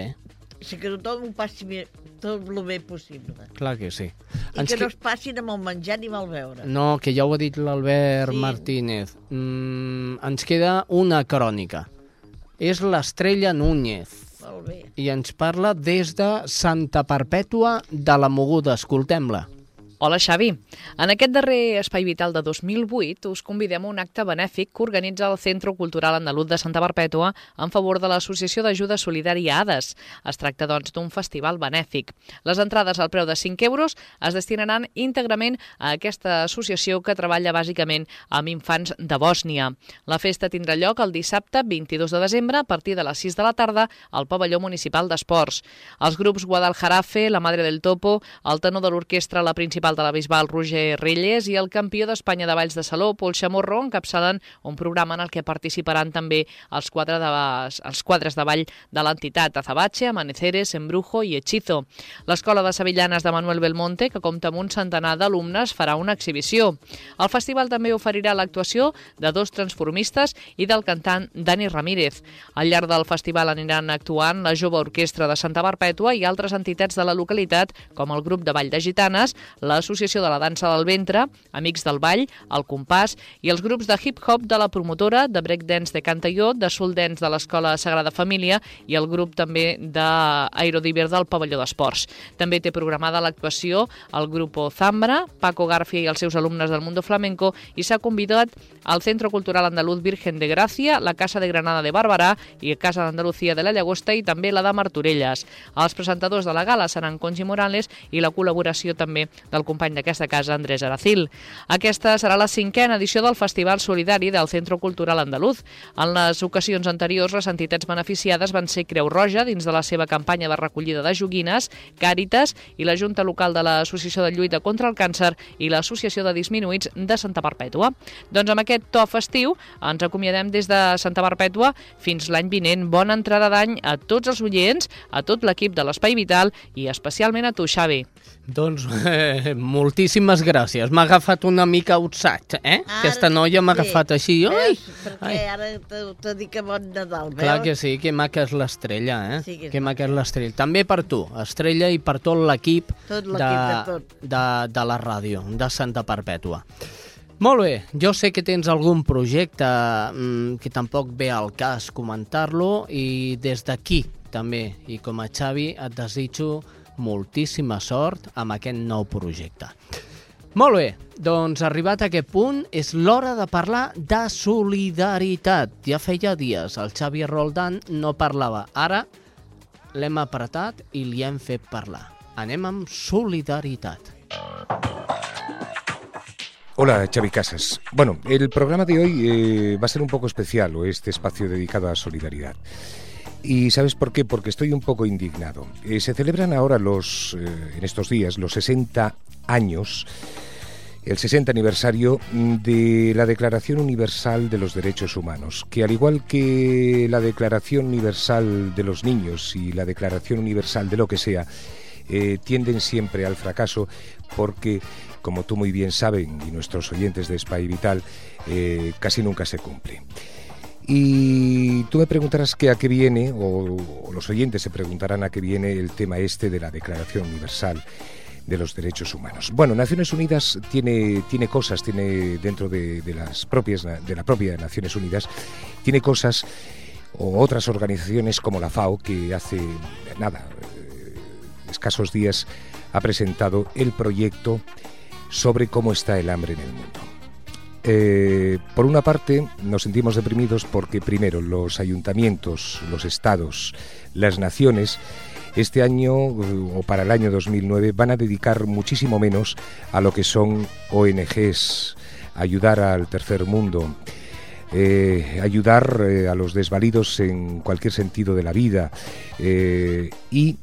Sí, que tothom ho passi bé, tot el bé possible. Clar que sí. I Ens que no es passin amb el menjar ni amb el beure. No, que ja ho ha dit l'Albert sí. Martínez. Mm, ens queda una crònica. És l'Estrella Núñez. Molt bé. I ens parla des de Santa Perpètua de la Moguda. Escoltem-la. Hola, Xavi. En aquest darrer Espai Vital de 2008 us convidem a un acte benèfic que organitza el Centro Cultural Andalut de Santa Perpètua en favor de l'Associació d'Ajuda Solidària ADES. Es tracta, doncs, d'un festival benèfic. Les entrades al preu de 5 euros es destinaran íntegrament a aquesta associació que treballa bàsicament amb infants de Bòsnia. La festa tindrà lloc el dissabte 22 de desembre a partir de les 6 de la tarda al pavelló municipal d'esports. Els grups Guadaljarafe, la Madre del Topo, el tenor de l'orquestra La Principal Festival de la Bisbal Roger Reyes i el campió d'Espanya de Valls de Saló, Pol Chamorro, encapçalen un programa en el que participaran també els, quatre de, els quadres de ball de l'entitat Azabache, Amaneceres, Embrujo i Hechizo. L'Escola de Sevillanes de Manuel Belmonte, que compta amb un centenar d'alumnes, farà una exhibició. El festival també oferirà l'actuació de dos transformistes i del cantant Dani Ramírez. Al llarg del festival aniran actuant la Jove Orquestra de Santa Barpètua i altres entitats de la localitat, com el grup de Ball de Gitanes, l'Associació de la Dansa del Ventre, Amics del Ball, el Compàs i els grups de hip-hop de la promotora, de breakdance de Cantalló, de soul dance de l'Escola Sagrada Família i el grup també d'Aerodiver del Pavelló d'Esports. També té programada l'actuació el grup Zambra, Paco Garfia i els seus alumnes del Mundo Flamenco i s'ha convidat al Centro Cultural Andaluz Virgen de Gràcia, la Casa de Granada de Bàrbara i Casa d'Andalucía de la Llagosta i també la de Martorelles. Els presentadors de la gala seran Congi Morales i la col·laboració també del company d'aquesta casa, Andrés Aracil. Aquesta serà la cinquena edició del Festival Solidari del Centro Cultural Andaluz. En les ocasions anteriors, les entitats beneficiades van ser Creu Roja, dins de la seva campanya de recollida de joguines, Càritas i la Junta Local de l'Associació de Lluita contra el Càncer i l'Associació de Disminuïts de Santa Perpètua. Doncs amb aquest to festiu ens acomiadem des de Santa Perpètua fins l'any vinent. Bona entrada d'any a tots els oients, a tot l'equip de l'Espai Vital i especialment a tu, Xavi. Doncs eh, moltíssimes gràcies. M'ha agafat una mica outsat, eh? Ara, Aquesta noia m'ha sí. agafat així. Ai, perquè ai. ara t'ho dic que bon Nadal, veus? Clar que sí, que maca és l'estrella, eh? Sí que, que maca és l'estrella. També per tu, estrella, i per tot l'equip de, de, tot. de, de la ràdio, de Santa Perpètua. Molt bé, jo sé que tens algun projecte mmm, que tampoc ve al cas comentar-lo i des d'aquí també, i com a Xavi, et desitjo moltíssima sort amb aquest nou projecte. Molt bé, doncs arribat a aquest punt és l'hora de parlar de solidaritat. Ja feia dies el Xavi Roldan no parlava. Ara l'hem apretat i li hem fet parlar. Anem amb solidaritat. Hola, Xavi Casas. Bueno, el programa de hoy eh, va a ser un poco especial, o este espacio dedicado a solidaridad. ¿Y sabes por qué? Porque estoy un poco indignado. Eh, se celebran ahora los, eh, en estos días, los 60 años, el 60 aniversario de la Declaración Universal de los Derechos Humanos, que al igual que la Declaración Universal de los Niños y la Declaración Universal de lo que sea, eh, tienden siempre al fracaso porque, como tú muy bien saben y nuestros oyentes de Spy Vital, casi nunca se cumple. Y tú me preguntarás que a qué viene, o, los oyentes se preguntarán a qué viene el tema este de la Declaración Universal de los Derechos Humanos. Bueno, Naciones Unidas tiene, tiene cosas, tiene dentro de, las propias, de la propia Naciones Unidas, tiene cosas o otras organizaciones como la FAO que hace nada, eh, escasos días ha presentado el proyecto sobre cómo está el hambre en el mundo. Eh, por una parte, nos sentimos deprimidos porque, primero, los ayuntamientos, los estados, las naciones, este año eh, o para el año 2009 van a dedicar muchísimo menos a lo que son ONGs, ayudar al tercer mundo, eh, ayudar a los desvalidos en cualquier sentido de la vida. y,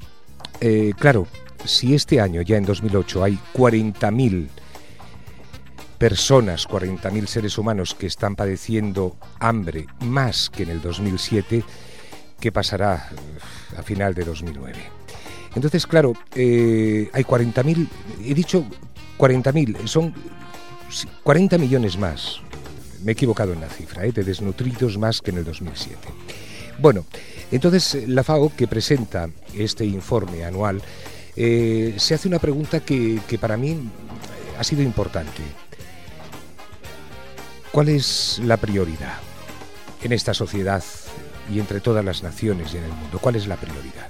claro, si este año, ya en 2008, hay 40.000 personas, 40.000 seres humanos que están padeciendo hambre más que en el 2007, ¿qué pasará eh, a final de 2009? Entonces, claro, eh, hay 40.000, he dicho 40.000, son 40 millones más, me he equivocado en la cifra, eh, de desnutridos más que en el 2007. Bueno, entonces la FAO, que presenta este informe anual, se hace una pregunta que para mí ha sido importante. ¿Cuál es la prioridad en esta sociedad y entre todas las naciones y en el mundo? ¿Cuál es la prioridad?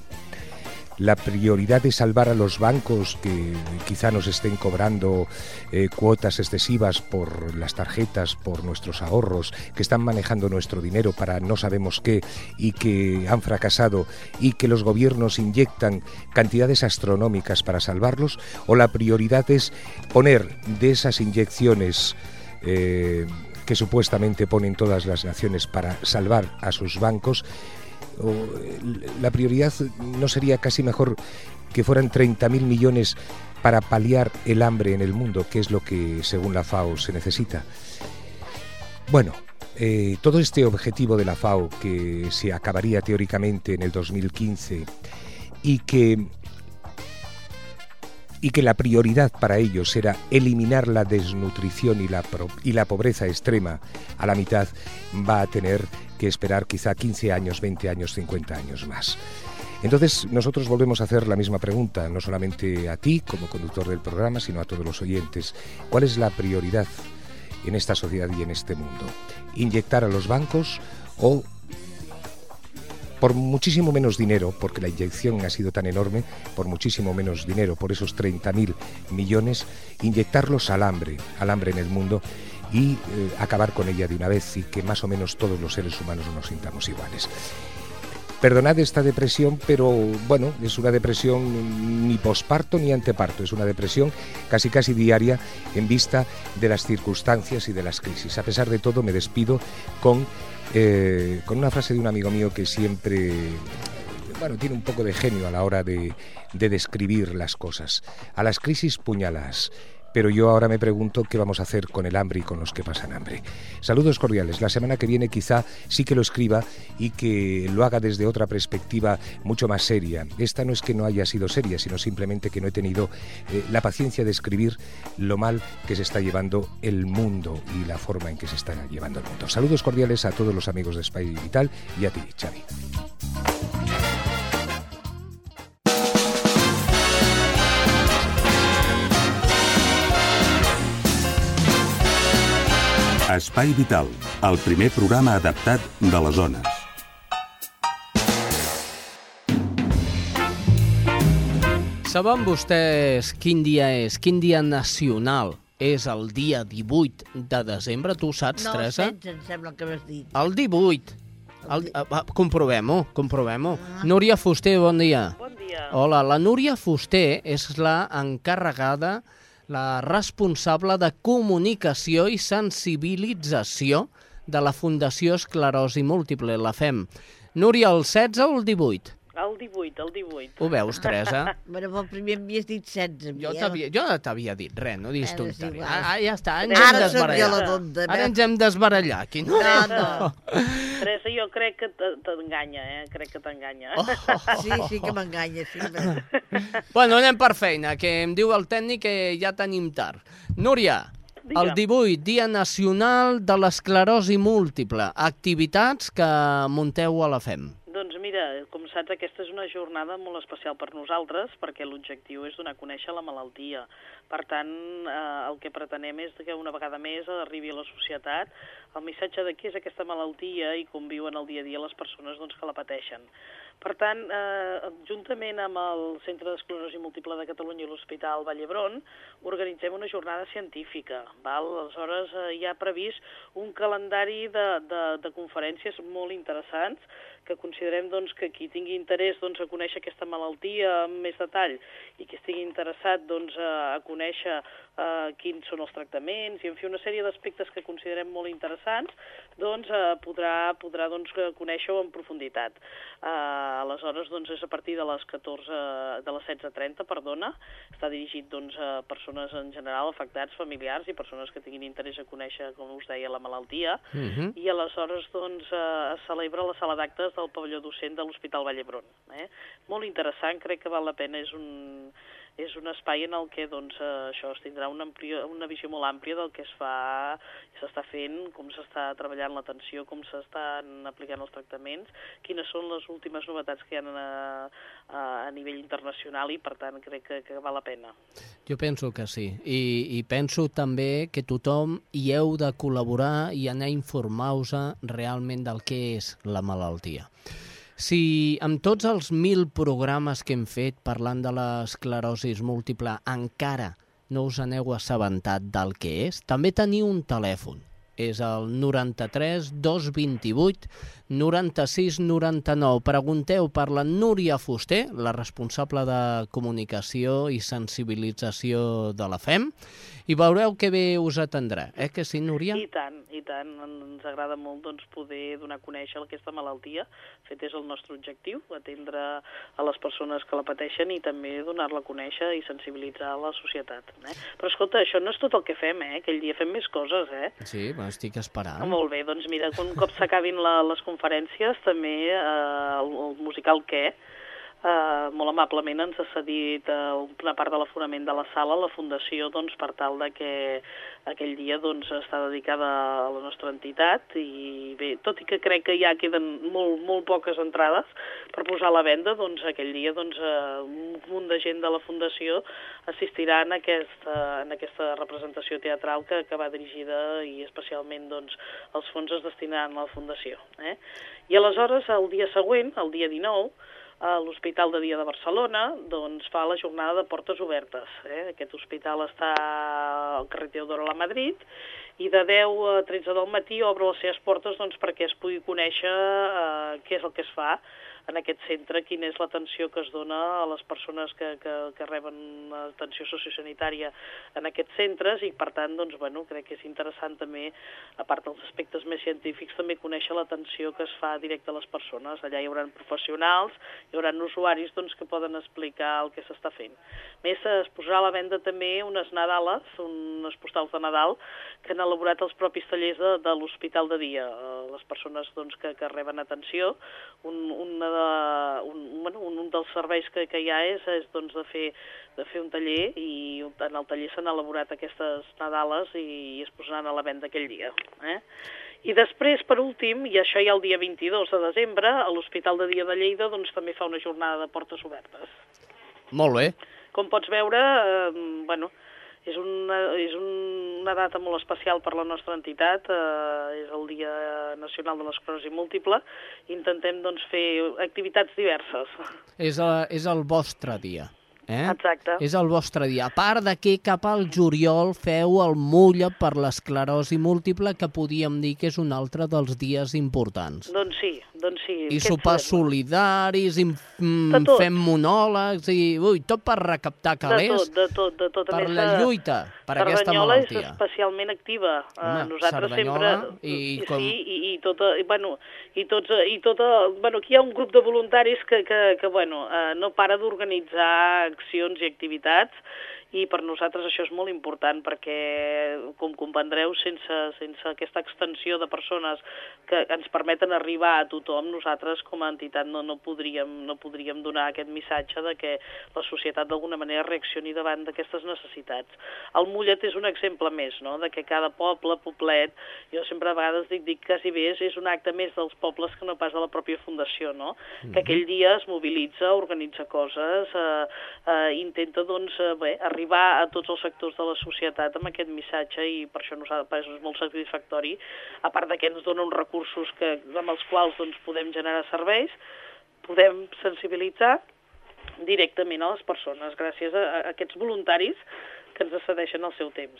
La prioridad es salvar a los bancos que quizá nos estén cobrando eh, cuotas excesivas por las tarjetas, por nuestros ahorros, que están manejando nuestro dinero para no sabemos qué y que han fracasado y que los gobiernos inyectan cantidades astronómicas para salvarlos, o la prioridad es poner de esas inyecciones eh, que supuestamente ponen todas las naciones para salvar a sus bancos, la prioridad no sería casi mejor que fueran 30.000 millones para paliar el hambre en el mundo, que es lo que según la FAO se necesita. Bueno, eh, todo este objetivo de la FAO que se acabaría teóricamente en el 2015 y que y que la prioridad para ellos era eliminar la desnutrición y la, y la pobreza extrema a la mitad, va a tener que esperar quizá 15 años, 20 años, 50 años más. Entonces nosotros volvemos a hacer la misma pregunta, no solamente a ti como conductor del programa, sino a todos los oyentes. ¿Cuál es la prioridad en esta sociedad y en este mundo? ¿Inyectar a los bancos o por muchísimo menos dinero, porque la inyección ha sido tan enorme, por muchísimo menos dinero, por esos 30.000 millones, inyectarlos al hambre, al hambre en el mundo y eh, acabar con ella de una vez y que más o menos todos los seres humanos nos sintamos iguales. Perdonad esta depresión, pero bueno, es una depresión ni posparto ni anteparto, es una depresión casi casi diaria en vista de las circunstancias y de las crisis. A pesar de todo, me despido con, eh, con una frase de un amigo mío que siempre bueno, tiene un poco de genio a la hora de, de describir las cosas. A las crisis puñalas pero yo ahora me pregunto qué vamos a hacer con el hambre y con los que pasan hambre. Saludos cordiales. La semana que viene quizá sí que lo escriba y que lo haga desde otra perspectiva mucho más seria. Esta no es que no haya sido seria, sino simplemente que no he tenido eh, la paciencia de escribir lo mal que se está llevando el mundo y la forma en que se está llevando el mundo. Saludos cordiales a todos los amigos de Spy Vital y a ti, Xavi. Espai Vital, el primer programa adaptat de les zones. Saben vostès quin dia és? Quin dia nacional és el dia 18 de desembre? Tu ho saps, no, Teresa? No, em sembla que m'has dit. El 18. El, uh, comprovem-ho, comprovem-ho. Ah. Núria Fuster, bon dia. Bon dia. Hola, la Núria Fuster és la encarregada la responsable de comunicació i sensibilització de la Fundació Esclerosi Múltiple, la FEM. Núria, el 16 o el 18? El 18, el 18. Ho veus, Teresa? bueno, pel primer m'havies dit 16. Jo jo no t'havia dit res, no diguis tonteria. Ah, ja està, ens Ara hem desbarallat. tonta, Ara ens hem desbarallat aquí. No, no. Teresa, jo crec que te- t'enganya, eh? Crec que t'enganya. Oh, Sí, sí que m'enganya, sí. Bueno, anem per feina, que em diu el tècnic que ja tenim tard. Núria, el Digue'm. 18, Dia Nacional de l'Esclerosi Múltiple. Activitats que munteu a la FEM. Doncs mira, com saps, aquesta és una jornada molt especial per nosaltres perquè l'objectiu és donar a conèixer la malaltia. Per tant, eh, el que pretenem és que una vegada més arribi a la societat el missatge de què és aquesta malaltia i com viuen el dia a dia les persones doncs, que la pateixen. Per tant, eh, juntament amb el Centre d'Esclerosi Múltiple de Catalunya i l'Hospital Vall d'Hebron, organitzem una jornada científica. Val? Aleshores, eh, hi ha previst un calendari de, de, de conferències molt interessants que considerem doncs, que qui tingui interès doncs, a conèixer aquesta malaltia amb més detall i qui estigui interessat doncs, a, a conèixer eh, quins són els tractaments i en fi una sèrie d'aspectes que considerem molt interessants, doncs eh, podrà, podrà doncs, conèixer-ho en profunditat. Eh, aleshores doncs, és a partir de les 14, de les 16.30, perdona, està dirigit doncs, a persones en general afectats, familiars i persones que tinguin interès a conèixer, com us deia, la malaltia, Mhm. i aleshores doncs, eh, es celebra la sala d'actes del pavelló docent de l'Hospital Vall d'Hebron. Eh? Molt interessant, crec que val la pena, és un, és un espai en el que doncs, eh, això es tindrà una, amplia, una visió molt àmplia del que es fa, s'està fent, com s'està treballant l'atenció, com s'estan aplicant els tractaments, quines són les últimes novetats que hi ha a, a, a nivell internacional i per tant crec que, que val la pena. Jo penso que sí. I, I penso també que tothom hi heu de col·laborar i anar a informar-vos realment del que és la malaltia. Si amb tots els mil programes que hem fet parlant de l'esclerosis múltiple encara no us aneu assabentat del que és, també teniu un telèfon. És el 93 228 96 99. Pregunteu per la Núria Fuster, la responsable de comunicació i sensibilització de la FEM, i veureu que bé us atendrà, eh que sí, Núria? I tant, i tant. Ens agrada molt doncs, poder donar a conèixer aquesta malaltia. De fet, és el nostre objectiu, atendre a les persones que la pateixen i també donar-la a conèixer i sensibilitzar la societat. Eh? Però escolta, això no és tot el que fem, eh? Aquell dia fem més coses, eh? Sí, bueno, estic esperant. Ah, molt bé, doncs mira, un cop s'acabin les conferències, també eh, el, el musical Què, eh, molt amablement ens ha cedit eh, una part de l'aforament de la sala a la Fundació doncs, per tal de que aquell dia doncs, està dedicada a la nostra entitat i bé, tot i que crec que ja queden molt, molt poques entrades per posar a la venda, doncs aquell dia doncs, eh, un munt de gent de la Fundació assistirà en aquesta, en aquesta representació teatral que, que va dirigida i especialment doncs, els fons es destinaran a la Fundació. Eh? I aleshores, el dia següent, el dia 19, a l'Hospital de Dia de Barcelona doncs, fa la jornada de portes obertes. Eh? Aquest hospital està al carrer Teodoro a Madrid i de 10 a 13 del matí obre les seves portes doncs, perquè es pugui conèixer eh, què és el que es fa en aquest centre, quina és l'atenció que es dona a les persones que, que, que reben atenció sociosanitària en aquests centres i, per tant, doncs, bueno, crec que és interessant també, a part dels aspectes més científics, també conèixer l'atenció que es fa directe a les persones. Allà hi haurà professionals, hi haurà usuaris doncs, que poden explicar el que s'està fent. A més, es posarà a la venda també unes Nadales, unes postals de Nadal, que han elaborat els propis tallers de, de l'Hospital de Dia, eh, les persones doncs, que, que reben atenció, un, una de, un, bueno, un, un dels serveis que, que hi ha és, és doncs, de, fer, de fer un taller i en el taller s'han elaborat aquestes Nadales i, i es posaran a la venda aquell dia. Eh? I després, per últim, i això ja el dia 22 de desembre, a l'Hospital de Dia de Lleida doncs, també fa una jornada de portes obertes. Molt bé. Com pots veure, eh, bueno, és una, és una data molt especial per la nostra entitat, eh, és el Dia Nacional de l'Esclerosi Múltiple, intentem doncs, fer activitats diverses. És, a, és el vostre dia. Eh? Exacte. És el vostre dia. A part de que cap al juliol feu el mulla per l'esclerosi múltiple, que podíem dir que és un altre dels dies importants. Doncs sí, doncs sí. I sopars solidaris, i mm, fem monòlegs, i ui, tot per recaptar calés. De tot, de tot. De tot. Per la lluita, per aquesta malaltia. és especialment activa. Eh, Home, Nosaltres Cerdanyola sempre... I, com... Sí, i, i tota, i, bueno, i tots, i tota, bueno, aquí hi ha un grup de voluntaris que, que, que bueno, eh, no para d'organitzar accions i activitats i per nosaltres això és molt important perquè, com comprendreu, sense, sense aquesta extensió de persones que ens permeten arribar a tothom, nosaltres com a entitat no, no, podríem, no podríem donar aquest missatge de que la societat d'alguna manera reaccioni davant d'aquestes necessitats. El Mollet és un exemple més, no?, de que cada poble, poblet, jo sempre a vegades dic, dic quasi bé, és un acte més dels pobles que no pas de la pròpia fundació, no?, mm -hmm. que aquell dia es mobilitza, organitza coses, eh, eh, intenta, doncs, eh, bé, arribar a tots els sectors de la societat amb aquest missatge i per això nosaltres és molt satisfactori, a part de que ens dona uns recursos que, amb els quals doncs, podem generar serveis, podem sensibilitzar directament a les persones gràcies a, a aquests voluntaris que ens cedeixen el seu temps.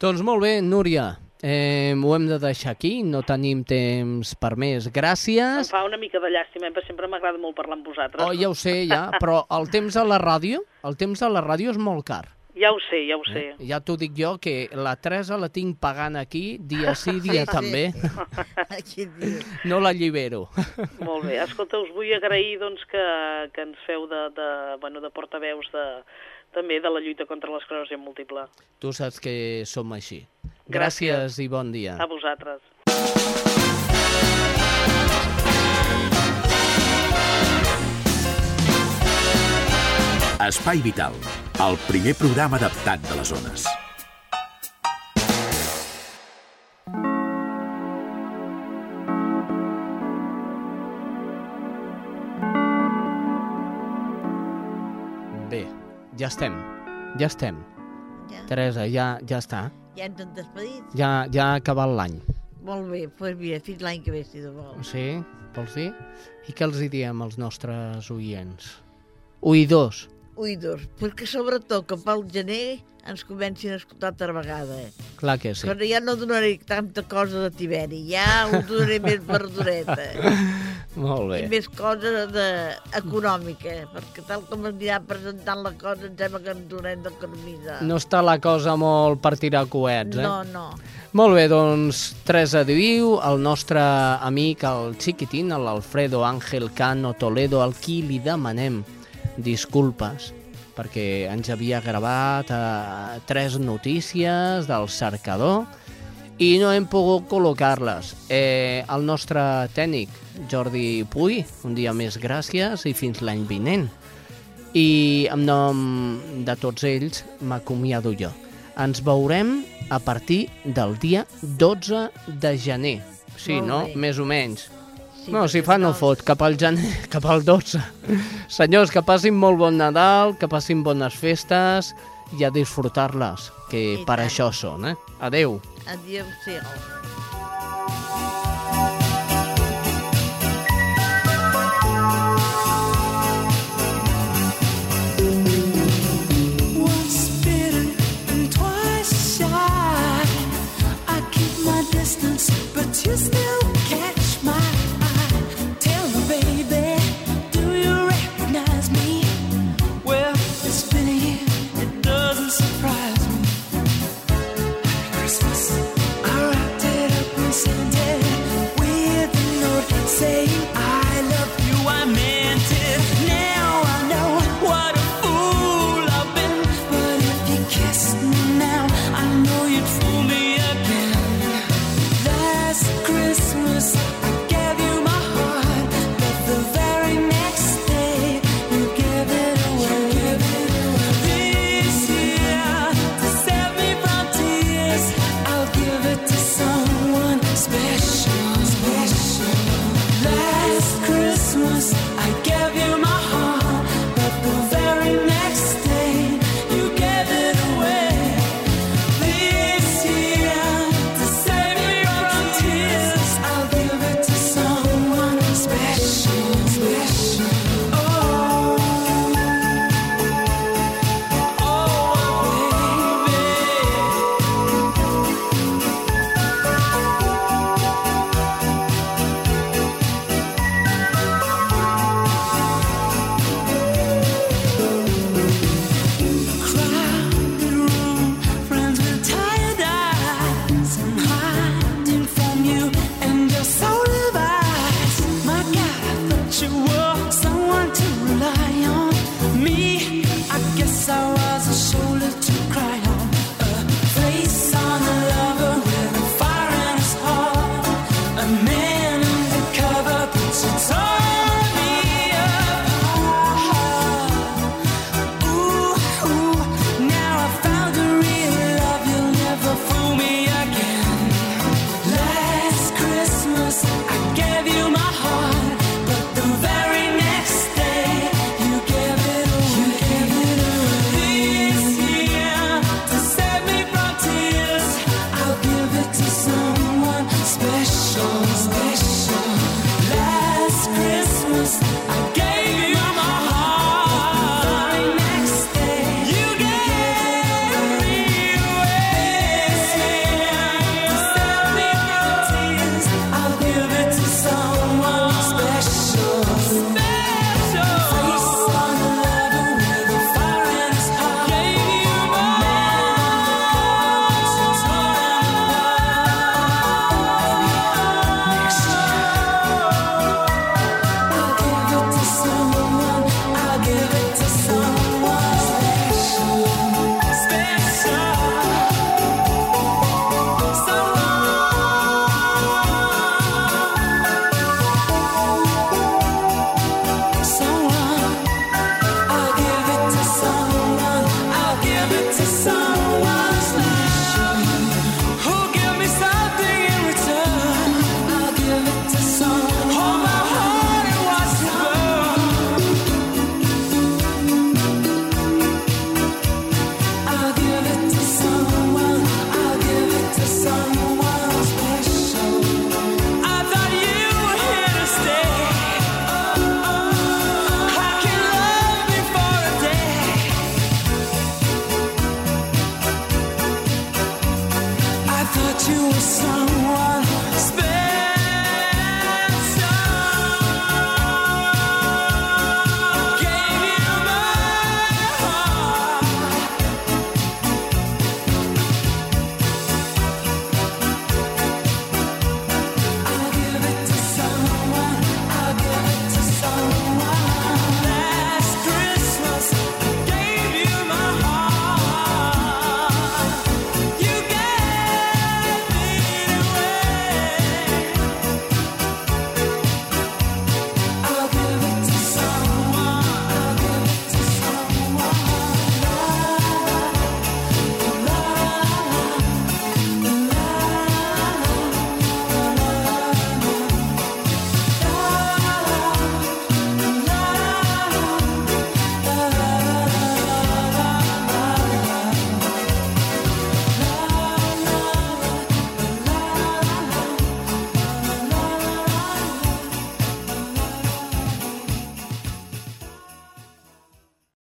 Doncs molt bé, Núria. Eh, ho hem de deixar aquí, no tenim temps per més. Gràcies. Em fa una mica de llàstima, eh? sempre m'agrada molt parlar amb vosaltres. Oh, ja ho sé, ja, però el temps a la ràdio, el temps a la ràdio és molt car. Ja ho sé, ja ho sé. Eh? Ja t'ho dic jo, que la Teresa la tinc pagant aquí, dia sí, dia sí, també. Sí. no l'allibero. Molt bé. Escolta, us vull agrair doncs, que, que ens feu de, de, bueno, de portaveus de, també de la lluita contra l'esclerosi múltiple. Tu saps que som així. Gràcies, Gràcies i bon dia. A vosaltres. Espai Vital, el primer programa adaptat de les zones. Bé, ja estem, ja estem. Ja. Teresa, ja, ja està. Ja ens hem despedit? Ja, ja ha acabat l'any. Molt bé, doncs pues mira, fins l'any que ve, si de vols. Sí? Vols dir? I què els hi diem als nostres oients? Oïdors. Oïdors, perquè sobretot que pel gener ens comencin a escoltar altra vegada. Eh? Clar que sí. Però ja no donaré tanta cosa de Tiberi, ja ho donaré més verdureta. Molt bé. I més coses de... econòmiques, eh? perquè tal com ens dirà presentant la cosa, ens sembla que ens haurem de camisa. No està la cosa molt per tirar coets, eh? No, no. Molt bé, doncs, Teresa Diu, el nostre amic, el xiquitín, l'Alfredo Ángel Cano Toledo, al qui li demanem disculpes perquè ens havia gravat eh, tres notícies del cercador i no hem pogut col·locar-les. Eh, el nostre tècnic, Jordi Puy, un dia més gràcies i fins l'any vinent. I en nom de tots ells m'acomiado jo. Ens veurem a partir del dia 12 de gener. Sí, Molt no? Bé. Més o menys. Sí, no, si fa no fot, cap al gener, cap al 12. Senyors, que passin molt bon Nadal, que passin bones festes, i a disfrutar-les, que I per tant. això són. Eh? Adeu. Adéu-siau.